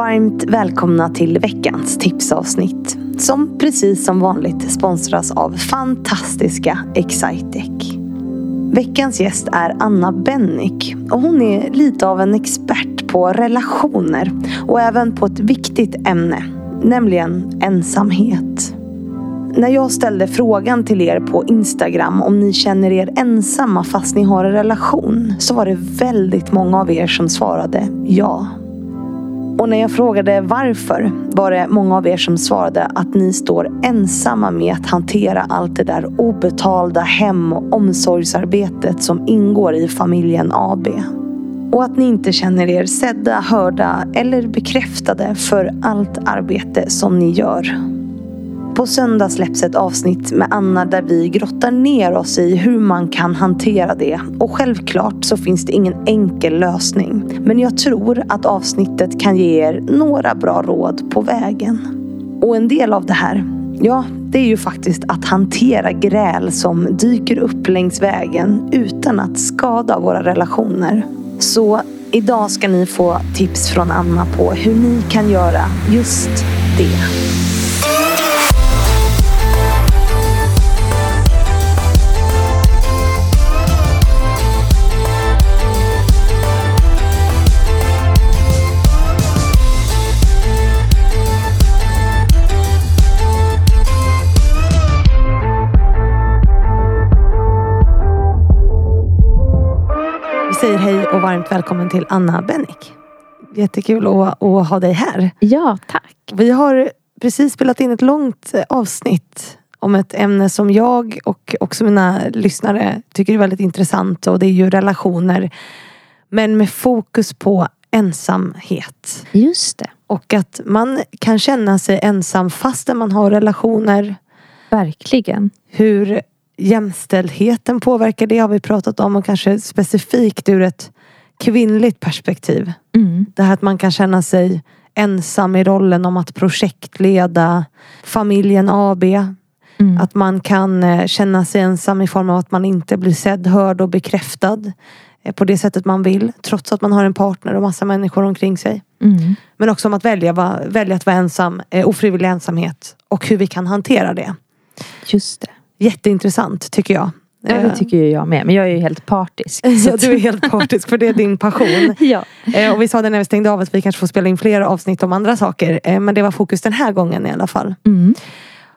Varmt välkomna till veckans tipsavsnitt. Som precis som vanligt sponsras av fantastiska Excitec. Veckans gäst är Anna Bennick och hon är lite av en expert på relationer och även på ett viktigt ämne, nämligen ensamhet. När jag ställde frågan till er på Instagram om ni känner er ensamma fast ni har en relation så var det väldigt många av er som svarade ja. Och när jag frågade varför var det många av er som svarade att ni står ensamma med att hantera allt det där obetalda hem och omsorgsarbetet som ingår i familjen AB. Och att ni inte känner er sedda, hörda eller bekräftade för allt arbete som ni gör. På söndag släpps ett avsnitt med Anna där vi grottar ner oss i hur man kan hantera det. Och självklart så finns det ingen enkel lösning. Men jag tror att avsnittet kan ge er några bra råd på vägen. Och en del av det här, ja, det är ju faktiskt att hantera gräl som dyker upp längs vägen utan att skada våra relationer. Så idag ska ni få tips från Anna på hur ni kan göra just det. Vi säger hej och varmt välkommen till Anna Bennick. Jättekul att, att ha dig här. Ja, tack. Vi har precis spelat in ett långt avsnitt om ett ämne som jag och också mina lyssnare tycker är väldigt intressant och det är ju relationer. Men med fokus på ensamhet. Just det. Och att man kan känna sig ensam fastän man har relationer. Verkligen. Hur jämställdheten påverkar det har vi pratat om och kanske specifikt ur ett kvinnligt perspektiv. Mm. Det här att man kan känna sig ensam i rollen om att projektleda familjen AB. Mm. Att man kan eh, känna sig ensam i form av att man inte blir sedd, hörd och bekräftad eh, på det sättet man vill. Trots att man har en partner och massa människor omkring sig. Mm. Men också om att välja, välja att vara ensam, eh, ofrivillig ensamhet. Och hur vi kan hantera det. Just det. Jätteintressant tycker jag. Ja, det Eh, tycker ju jag med. Men jag är ju helt partisk. Ja, du är helt partisk för det är din passion. ja. Eh, och vi sa det när vi stängde av att vi kanske får spela in fler avsnitt om andra saker. Eh, men det var fokus den här gången i alla fall. Mm.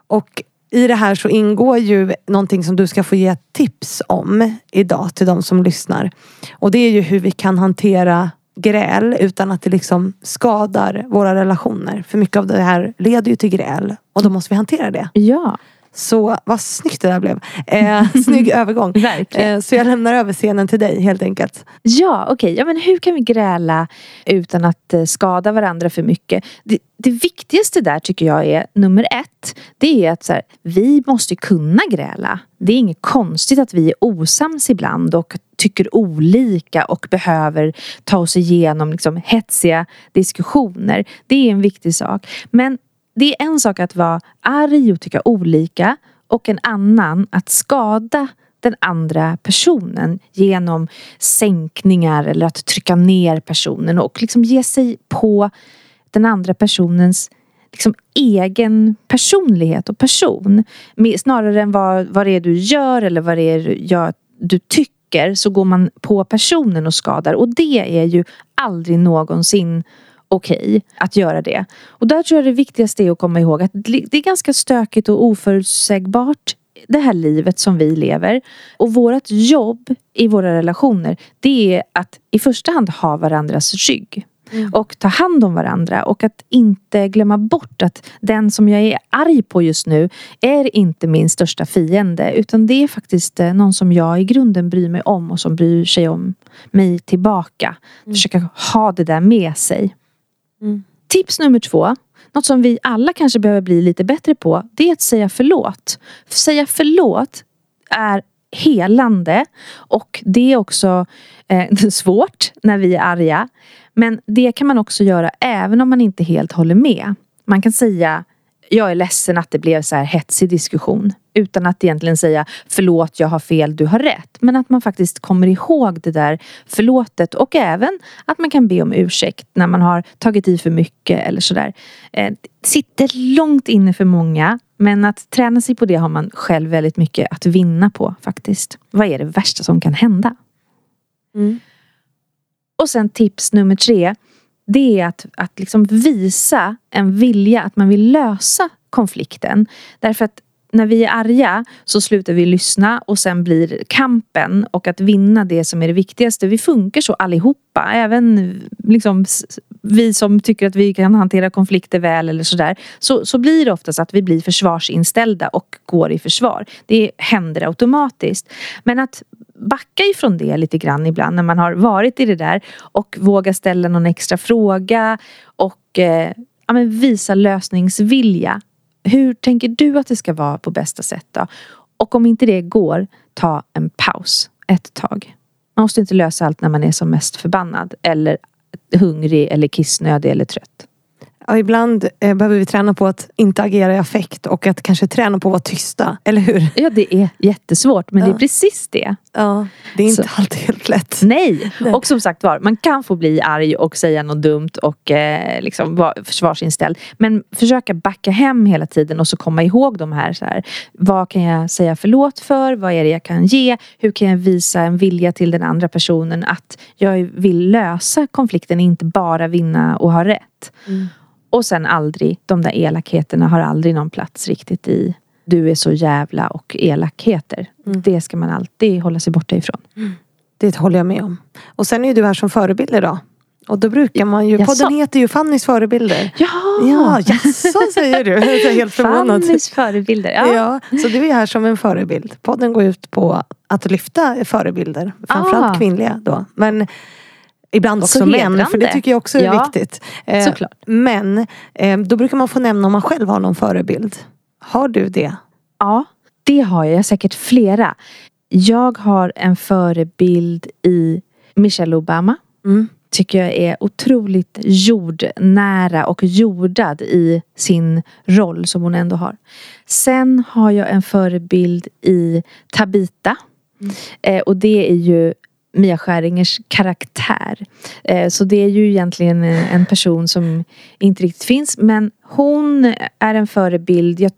Och i det här så ingår ju någonting som du ska få ge tips om idag till de som lyssnar. Och det är ju hur vi kan hantera gräl utan att det liksom skadar våra relationer. För mycket av det här leder ju till gräl och då måste vi hantera det. Ja, Så vad snyggt det där blev. Eh, snygg övergång. Eh, så jag lämnar över scenen till dig helt enkelt. Ja, okej. Ja, men hur kan vi gräla utan att eh, skada varandra för mycket? Det, det viktigaste där tycker jag är nummer ett. Det är att så här, vi måste kunna gräla. Det är inget konstigt att vi är osams ibland och tycker olika och behöver ta oss igenom liksom, hetsiga diskussioner. Det är en viktig sak. Men det är en sak att vara arg och tycka olika och en annan att skada den andra personen genom sänkningar eller att trycka ner personen och liksom ge sig på den andra personens liksom egen personlighet och person. Snarare än vad, vad det är du gör eller vad det är du, gör, du tycker så går man på personen och skadar och det är ju aldrig någonsin okej att göra det. Och där tror jag det viktigaste är att komma ihåg att det är ganska stökigt och oförutsägbart det här livet som vi lever. Och vårt jobb i våra relationer det är att i första hand ha varandras rygg. Och ta hand om varandra och att inte glömma bort att den som jag är arg på just nu är inte min största fiende utan det är faktiskt eh, någon som jag i grunden bryr mig om och som bryr sig om mig tillbaka. Försöka ha det där med sig. Mm. Tips nummer två, något som vi alla kanske behöver bli lite bättre på, det är att säga förlåt. Säga förlåt är helande och det är också eh, svårt när vi är arga. Men det kan man också göra även om man inte helt håller med. Man kan säga jag är ledsen att det blev så här hetsig diskussion. Utan att egentligen säga förlåt, jag har fel, du har rätt. Men att man faktiskt kommer ihåg det där förlåtet och även att man kan be om ursäkt när man har tagit i för mycket eller sådär. Eh, sitter långt inne för många men att träna sig på det har man själv väldigt mycket att vinna på faktiskt. Vad är det värsta som kan hända? Mm. Och sen tips nummer tre. Det är att, att liksom visa en vilja att man vill lösa konflikten. Därför att när vi är arga så slutar vi lyssna och sen blir kampen och att vinna det som är det viktigaste. Vi funkar så allihopa. Även liksom vi som tycker att vi kan hantera konflikter väl eller sådär. Så, så blir det oftast att vi blir försvarsinställda och går i försvar. Det händer automatiskt. Men att backa ifrån det lite grann ibland när man har varit i det där och våga ställa någon extra fråga och eh, ja, men visa lösningsvilja hur tänker du att det ska vara på bästa sätt då? Och om inte det går, ta en paus ett tag. Man måste inte lösa allt när man är som mest förbannad eller hungrig eller kissnödig eller trött. Ja, ibland eh, behöver vi träna på att inte agera i affekt och att kanske träna på att vara tysta, eller hur? Ja, det är jättesvårt men ja. det är precis det. Ja, det är inte Så. alltid helt lätt. Nej. Nej, och som sagt var, man kan få bli arg och säga något dumt och eh, liksom vara försvarsinställd. Men försöka backa hem hela tiden och så komma ihåg de här, så här. Vad kan jag säga förlåt för? Vad är det jag kan ge? Hur kan jag visa en vilja till den andra personen att jag vill lösa konflikten, inte bara vinna och ha rätt. Mm. Och sen aldrig, de där elakheterna har aldrig någon plats riktigt i du är så jävla och elakheter. Mm. Det ska man alltid hålla sig borta ifrån. Mm. Det håller jag med om. Och sen är du här som förebild idag. Och då brukar man ju, jaså? podden heter ju Fannys förebilder. Ja! Ja, jaså säger du. Jag är helt förvånad. Fannys förebilder, ja. ja. Så du är här som en förebild. Podden går ut på att lyfta förebilder. Framförallt ah. kvinnliga då. Men Ibland också män, för det tycker jag också är ja, viktigt. Eh, såklart. Men eh, då brukar man få nämna om man själv har någon förebild. Har du det? Ja, det har jag. Jag har säkert flera. Jag har en förebild i Michelle Obama. Mm. Tycker jag är otroligt jordnära och jordad i sin roll som hon ändå har. Sen har jag en förebild i Tabita. Mm. Eh, och det är ju Mia Skäringers karaktär. Eh, så det är ju egentligen en person som inte riktigt finns men hon är en förebild.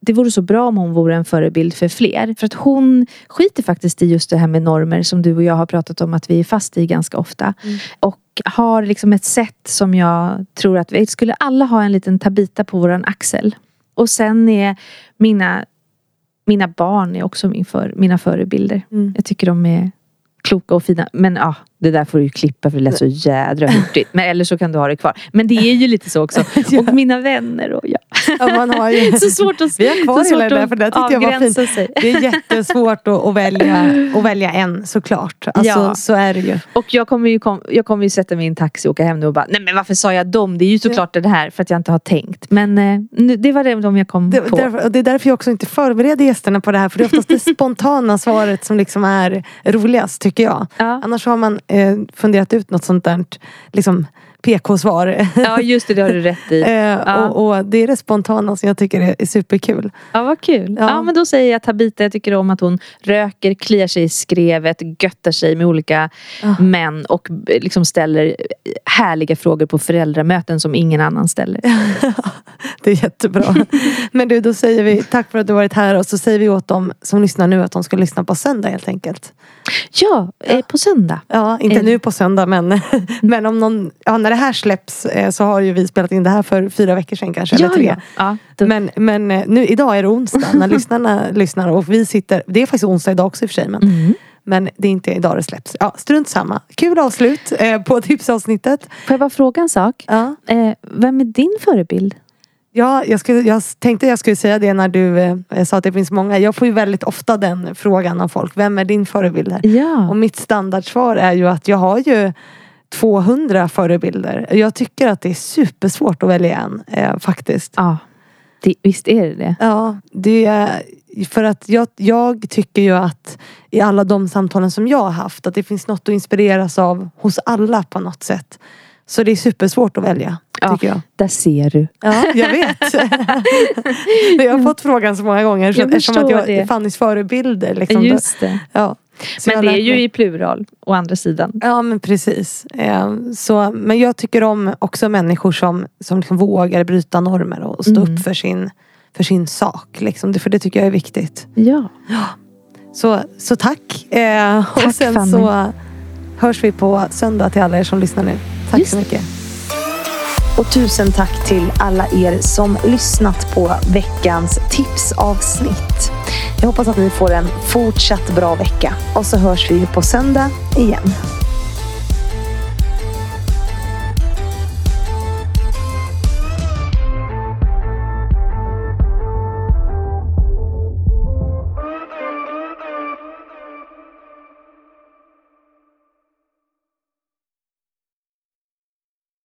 det vore så bra om hon vore en förebild för fler. För att hon skiter faktiskt i just det här med normer som du och jag har pratat om att vi är fast i ganska ofta. Mm. Och har liksom ett sätt som jag tror att vi skulle alla ha en liten tabita på våran axel. Och sen är mina mina barn är också min för, mina förebilder. Mm. Jag tycker de är kloka och fina. Men ja, det där får du ju klippa för det lät så jädra hurtigt. Men eller så kan du ha det kvar. Men det är ju lite så också. Och mina vänner och jag. Ja, man har ju... så svårt att Vi har kvar hela det där för det tyckte jag var fint. Sig. Det är jättesvårt att, att, välja, att välja en såklart. Alltså, ja. Så är det ju. Och jag kommer ju, kom, jag kommer ju sätta mig i en taxi och åka hem nu och bara Nej men varför sa jag dem? Det är ju såklart ja. det här för att jag inte har tänkt. Men eh, det var det de jag kom det, på. Därför, det är därför jag också inte förbereder gästerna på det här. För det är oftast det spontana svaret som liksom är roligast tycker jag. Ja. Annars har man eh, funderat ut något sånt där liksom, PK-svar. Ja just det, det har du rätt i. Eh, ja. och, och, det är det spontana som jag tycker är, superkul. Ja vad kul. Ja. ja. men då säger jag Tabita, jag tycker om att hon röker, kliar sig i skrevet, göttar sig med olika ja. män och liksom ställer härliga frågor på föräldramöten som ingen annan ställer. det är jättebra. men du, då säger vi tack för att du varit här och så säger vi åt dem som lyssnar nu att de ska lyssna på söndag helt enkelt. Ja, ja. på söndag. Ja, inte nu på söndag men, men om någon, ja, när det här släpps eh, så har ju vi spelat in det här för fyra veckor sedan kanske. Ja, eller tre. Ja. Ja, men men eh, nu, idag är det onsdag när lyssnarna lyssnar och vi sitter, det är faktiskt onsdag idag också i och för sig. Men, mm. men det är inte idag det släpps. Ja, strunt samma. Kul avslut eh, på tipsavsnittet. Får jag bara fråga en sak? Ja. Eh, vem är din förebild? Ja, jag, skulle, jag tänkte jag skulle säga det när du eh, sa att det finns många. Jag får ju väldigt ofta den frågan av folk. Vem är din förebild? Ja. Och mitt standardsvar är ju att jag har ju 200 förebilder. Jag tycker att det är supersvårt att välja en eh, faktiskt. Ja, det, visst är det det. Ja, det är för att jag, jag tycker ju att i alla de samtalen som jag har haft att det finns något att inspireras av hos alla på något sätt. Så det är supersvårt att välja. Ja. Tycker jag. Där ser du. Ja, jag vet. jag har fått frågan så många gånger Jag eftersom att jag är det. Fannys förebilder. Liksom. Just det. Ja. Så Men det är ju mig. i plural å andra sidan. Ja men precis. Eh, Så, men jag tycker om också människor som, som liksom vågar bryta normer och stå Mm. upp för sin, för sin sak. Liksom. Det- För det tycker jag är viktigt. Ja. Så, så tack. Eh, och Tack, sen Fanny. så hörs vi på söndag till alla er som lyssnar nu. Tack Just så mycket. Och tusen tack till alla er som lyssnat på veckans tipsavsnitt. Jag hoppas att ni får en fortsatt bra vecka. Och så hörs vi på söndag igen.